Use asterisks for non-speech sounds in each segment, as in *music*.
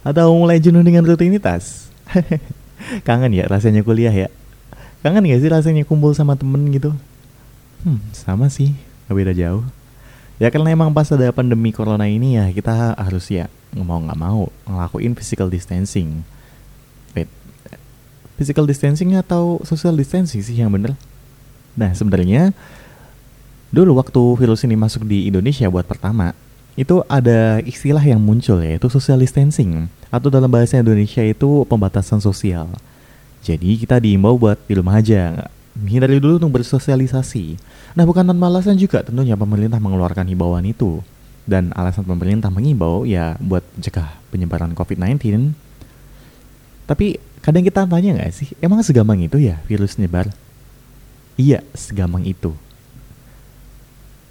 Atau mulai jenuh dengan rutinitas? *laughs* Kangen ya rasanya kuliah ya? Kangen gak sih rasanya kumpul sama temen gitu? Hmm, sama sih, gak beda jauh Ya karena emang pas ada pandemi corona ini ya kita harus ya mau gak mau ngelakuin physical distancing Wait, physical distancing atau social distancing sih yang bener? Nah, sebenarnya dulu waktu virus ini masuk di Indonesia buat pertama, itu ada istilah yang muncul yaitu social distancing atau dalam bahasa Indonesia itu pembatasan sosial. Jadi kita diimbau buat di rumah aja, hindari dulu untuk bersosialisasi. Nah, bukan tanpa alasan juga tentunya pemerintah mengeluarkan himbauan itu. Dan alasan pemerintah mengimbau ya buat mencegah penyebaran COVID-19. Tapi kadang kita tanya nggak sih, emang segampang itu ya virus nyebar? Iya, segampang itu.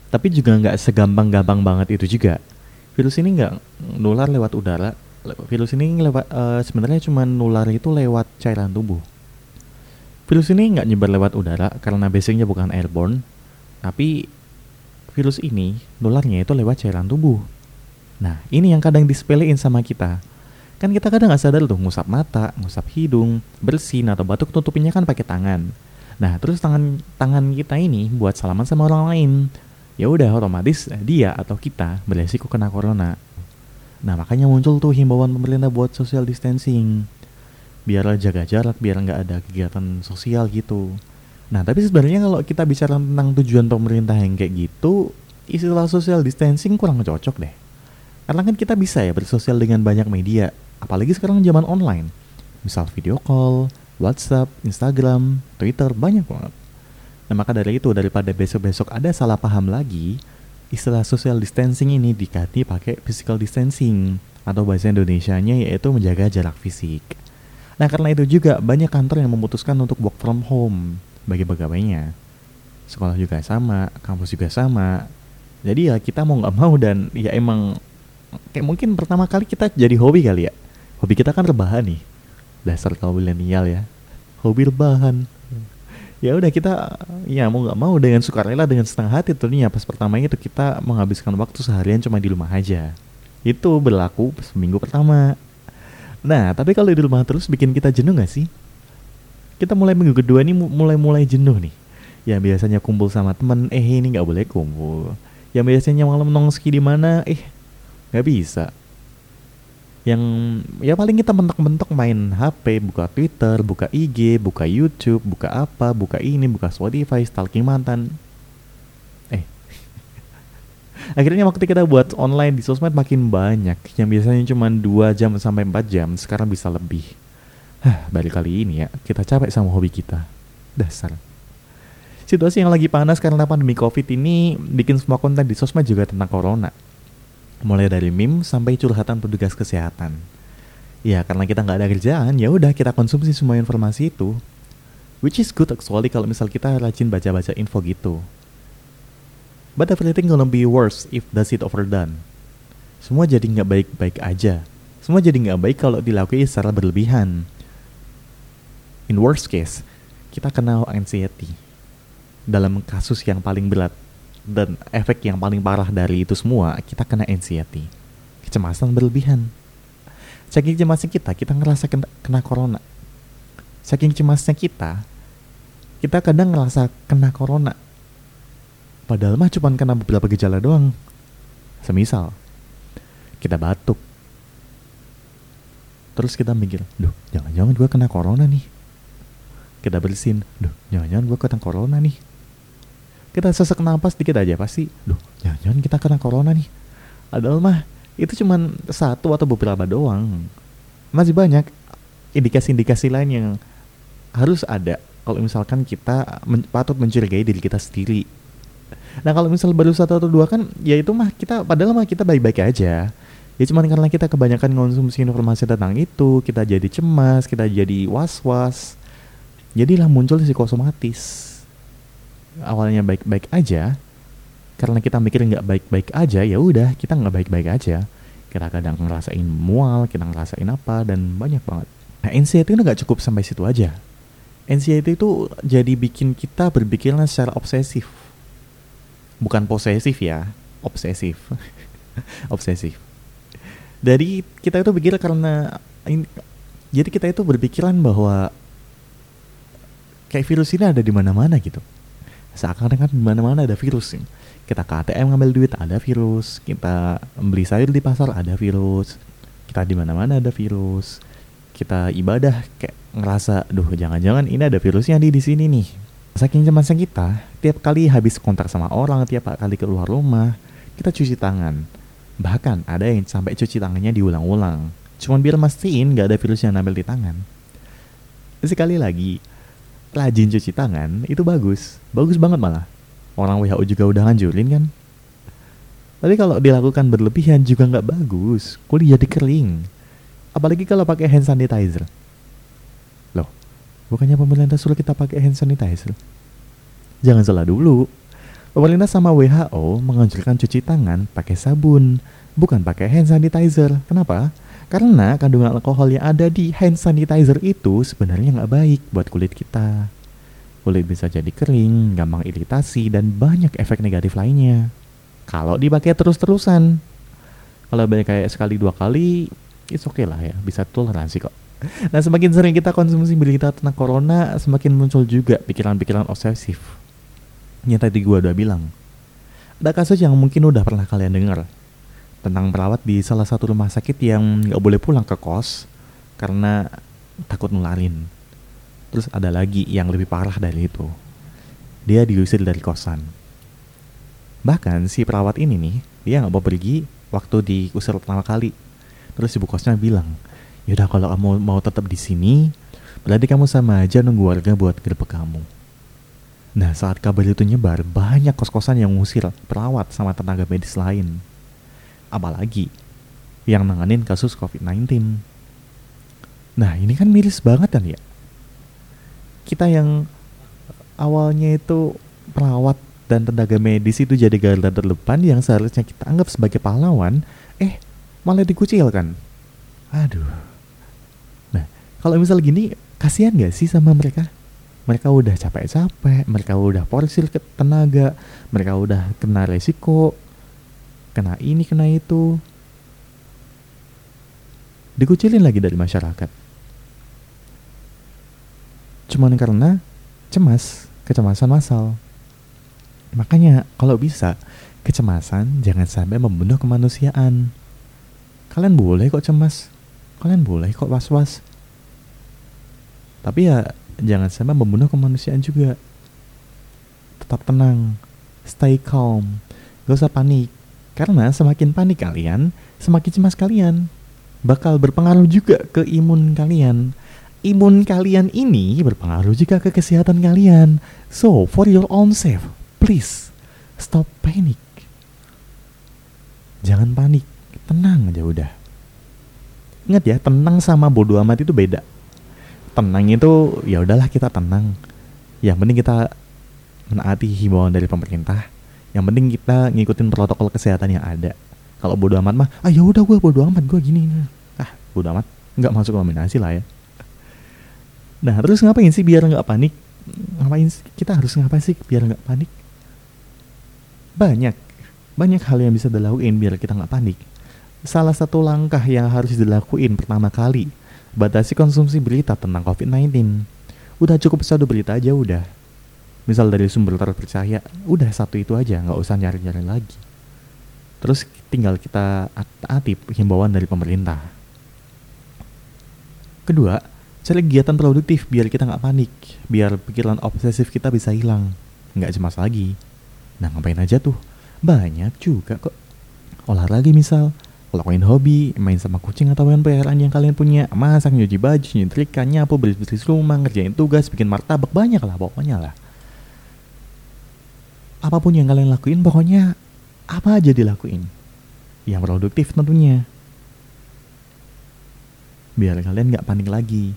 Tapi juga nggak segampang-gampang banget itu juga. Virus ini nggak nular lewat udara. Virus ini lewat uh, sebenarnya cuma nular itu lewat cairan tubuh. Virus ini nggak nyebar lewat udara karena basicnya bukan airborne, tapi virus ini nularnya itu lewat cairan tubuh. Nah, ini yang kadang disepelein sama kita. Kan kita kadang nggak sadar tuh ngusap mata, ngusap hidung, bersin atau batuk tutupinnya kan pakai tangan. Nah, terus tangan tangan kita ini buat salaman sama orang lain. Ya udah otomatis dia atau kita beresiko kena corona. Nah, makanya muncul tuh himbauan pemerintah buat social distancing. Biar jaga jarak, biar nggak ada kegiatan sosial gitu. Nah, tapi sebenarnya kalau kita bicara tentang tujuan pemerintah yang kayak gitu, istilah social distancing kurang cocok deh. Karena kan kita bisa ya bersosial dengan banyak media, apalagi sekarang zaman online. Misal video call, WhatsApp, Instagram, Twitter, banyak banget. Nah maka dari itu daripada besok-besok ada salah paham lagi, istilah social distancing ini diganti pakai physical distancing atau bahasa Indonesia-nya yaitu menjaga jarak fisik. Nah karena itu juga banyak kantor yang memutuskan untuk work from home bagi pegawainya. Sekolah juga sama, kampus juga sama. Jadi ya kita mau nggak mau dan ya emang kayak mungkin pertama kali kita jadi hobi kali ya. Hobi kita kan rebahan nih. Dasar kaum milenial ya. Hobi rebahan. Ya udah kita ya mau nggak mau dengan sukarela dengan setengah hati tentunya pas pertama itu kita menghabiskan waktu seharian cuma di rumah aja. Itu berlaku seminggu pertama. Nah, tapi kalau di rumah terus bikin kita jenuh gak sih? Kita mulai minggu kedua ini mulai-mulai jenuh nih. Ya biasanya kumpul sama temen, eh ini nggak boleh kumpul. Yang biasanya malam nongski di mana, eh nggak bisa yang ya paling kita mentok-mentok main HP, buka Twitter, buka IG, buka YouTube, buka apa, buka ini, buka Spotify, stalking mantan. Eh. *laughs* Akhirnya waktu kita buat online di sosmed makin banyak. Yang biasanya cuma 2 jam sampai 4 jam, sekarang bisa lebih. Hah, balik kali ini ya, kita capek sama hobi kita. Dasar. Situasi yang lagi panas karena pandemi Covid ini bikin semua konten di sosmed juga tentang corona mulai dari meme sampai curhatan petugas kesehatan. Ya karena kita nggak ada kerjaan, ya udah kita konsumsi semua informasi itu. Which is good actually kalau misal kita rajin baca-baca info gitu. But everything gonna be worse if does it overdone. Semua jadi nggak baik-baik aja. Semua jadi nggak baik kalau dilakukan secara berlebihan. In worst case, kita kena anxiety. Dalam kasus yang paling berat, dan efek yang paling parah dari itu semua kita kena anxiety. Kecemasan berlebihan. Saking cemasnya kita kita ngerasa kena, kena corona. Saking cemasnya kita kita kadang ngerasa kena corona. Padahal mah cuma kena beberapa gejala doang. Semisal kita batuk. Terus kita mikir duh jangan-jangan gue kena corona nih. Kita bersin duh jangan-jangan gue kena corona nih kita sesak napas dikit aja pasti duh jangan-jangan kita kena corona nih padahal mah itu cuma satu atau beberapa doang masih banyak indikasi-indikasi lain yang harus ada kalau misalkan kita men patut mencurigai diri kita sendiri nah kalau misal baru satu atau dua kan ya itu mah kita padahal mah kita baik-baik aja Ya cuman karena kita kebanyakan konsumsi informasi tentang itu, kita jadi cemas, kita jadi was-was. Jadilah muncul psikosomatis. Awalnya baik-baik aja, karena kita mikir nggak baik-baik aja, ya udah kita nggak baik-baik aja. Kita kadang ngerasain mual, kita ngerasain apa, dan banyak banget. Nah, anxiety itu nggak cukup sampai situ aja. Anxiety itu jadi bikin kita berpikiran secara obsesif. Bukan posesif ya, obsesif. *laughs* obsesif dari kita itu pikir karena ini, jadi kita itu berpikiran bahwa kayak virus ini ada di mana-mana gitu. Seakan-akan di mana-mana ada virus. Kita ke ATM ngambil duit ada virus, kita beli sayur di pasar ada virus, kita di mana-mana ada virus. Kita ibadah kayak ngerasa, duh jangan-jangan ini ada virusnya di di sini nih. Saking cemasnya kita, tiap kali habis kontak sama orang, tiap kali keluar rumah, kita cuci tangan Bahkan ada yang sampai cuci tangannya diulang-ulang. Cuman biar mastiin gak ada virus yang nempel di tangan. Sekali lagi, rajin cuci tangan itu bagus. Bagus banget malah. Orang WHO juga udah nganjurin kan. Tapi kalau dilakukan berlebihan juga nggak bagus. Kulit jadi kering. Apalagi kalau pakai hand sanitizer. Loh, bukannya pemerintah suruh kita pakai hand sanitizer? Jangan salah dulu. Pemerintah sama WHO menganjurkan cuci tangan pakai sabun, bukan pakai hand sanitizer. Kenapa? Karena kandungan alkohol yang ada di hand sanitizer itu sebenarnya nggak baik buat kulit kita. Kulit bisa jadi kering, gampang iritasi, dan banyak efek negatif lainnya. Kalau dipakai terus-terusan. Kalau banyak kayak sekali dua kali, it's okay lah ya, bisa toleransi kok. Nah semakin sering kita konsumsi berita tentang corona, semakin muncul juga pikiran-pikiran obsesif yang tadi gue udah bilang. Ada kasus yang mungkin udah pernah kalian dengar tentang perawat di salah satu rumah sakit yang nggak boleh pulang ke kos karena takut nularin. Terus ada lagi yang lebih parah dari itu. Dia diusir dari kosan. Bahkan si perawat ini nih, dia nggak mau pergi waktu diusir pertama kali. Terus ibu kosnya bilang, yaudah kalau kamu mau tetap di sini, berarti kamu sama aja nunggu warga buat gerbek kamu. Nah saat kabar itu nyebar, banyak kos-kosan yang ngusir perawat sama tenaga medis lain. Apalagi yang nanganin kasus COVID-19. Nah ini kan miris banget kan ya. Kita yang awalnya itu perawat dan tenaga medis itu jadi garda terdepan yang seharusnya kita anggap sebagai pahlawan, eh malah dikucilkan. Aduh. Nah, kalau misal gini, kasihan gak sih sama mereka? mereka udah capek-capek, mereka udah porsil ke tenaga, mereka udah kena resiko, kena ini, kena itu. Dikucilin lagi dari masyarakat. Cuman karena cemas, kecemasan masal. Makanya kalau bisa, kecemasan jangan sampai membunuh kemanusiaan. Kalian boleh kok cemas, kalian boleh kok was-was. Tapi ya jangan sampai membunuh kemanusiaan juga. Tetap tenang, stay calm, gak usah panik. Karena semakin panik kalian, semakin cemas kalian. Bakal berpengaruh juga ke imun kalian. Imun kalian ini berpengaruh juga ke kesehatan kalian. So, for your own safe, please stop panic. Jangan panik, tenang aja udah. Ingat ya, tenang sama bodoh amat itu beda tenang itu ya udahlah kita tenang yang penting kita menaati himbauan dari pemerintah yang penting kita ngikutin protokol kesehatan yang ada. Kalau bodo amat mah ah ya udah gue bodo amat gue gini ah bodo amat. Nggak masuk nominasi lah ya. Nah terus ngapain sih biar nggak panik? Ngapain kita harus ngapain sih biar nggak panik? Banyak. Banyak hal yang bisa dilakuin biar kita nggak panik. Salah satu langkah yang harus dilakuin pertama kali batasi konsumsi berita tentang COVID-19. Udah cukup satu berita aja udah. Misal dari sumber terpercaya, udah satu itu aja, nggak usah nyari-nyari lagi. Terus tinggal kita taati himbauan dari pemerintah. Kedua, cari kegiatan produktif biar kita nggak panik, biar pikiran obsesif kita bisa hilang, nggak cemas lagi. Nah ngapain aja tuh? Banyak juga kok. Olahraga misal, lakuin hobi, main sama kucing atau hewan peliharaan yang kalian punya, masak, nyuci baju, nyetrika, nyapu, bersih-bersih rumah, ngerjain tugas, bikin martabak, banyak lah pokoknya lah. Apa pun yang kalian lakuin, pokoknya apa aja dilakuin. Yang produktif tentunya. biar kalian nggak panik lagi.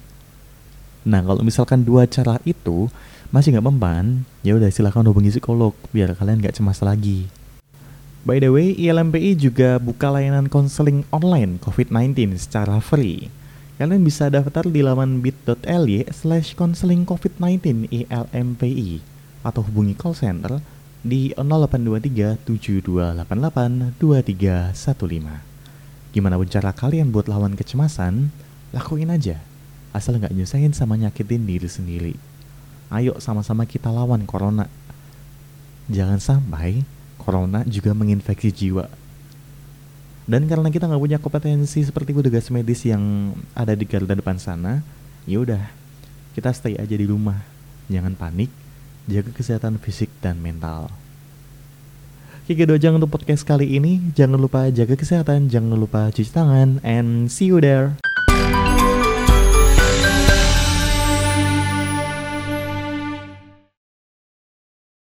Nah kalau misalkan dua cara itu masih nggak mempan, ya udah silahkan hubungi psikolog biar kalian nggak cemas lagi. By the way, ILMPI juga buka layanan konseling online COVID-19 secara free. Kalian bisa daftar di laman bit.ly slash konseling COVID-19 ILMPI atau hubungi call center di 0823 7288 2315. Gimana pun cara kalian buat lawan kecemasan, lakuin aja. Asal nggak nyusahin sama nyakitin diri sendiri. Ayo sama-sama kita lawan corona. Jangan sampai corona juga menginfeksi jiwa. Dan karena kita nggak punya kompetensi seperti petugas medis yang ada di garda depan sana, ya udah kita stay aja di rumah. Jangan panik, jaga kesehatan fisik dan mental. Gitu aja untuk podcast kali ini. Jangan lupa jaga kesehatan, jangan lupa cuci tangan, and see you there.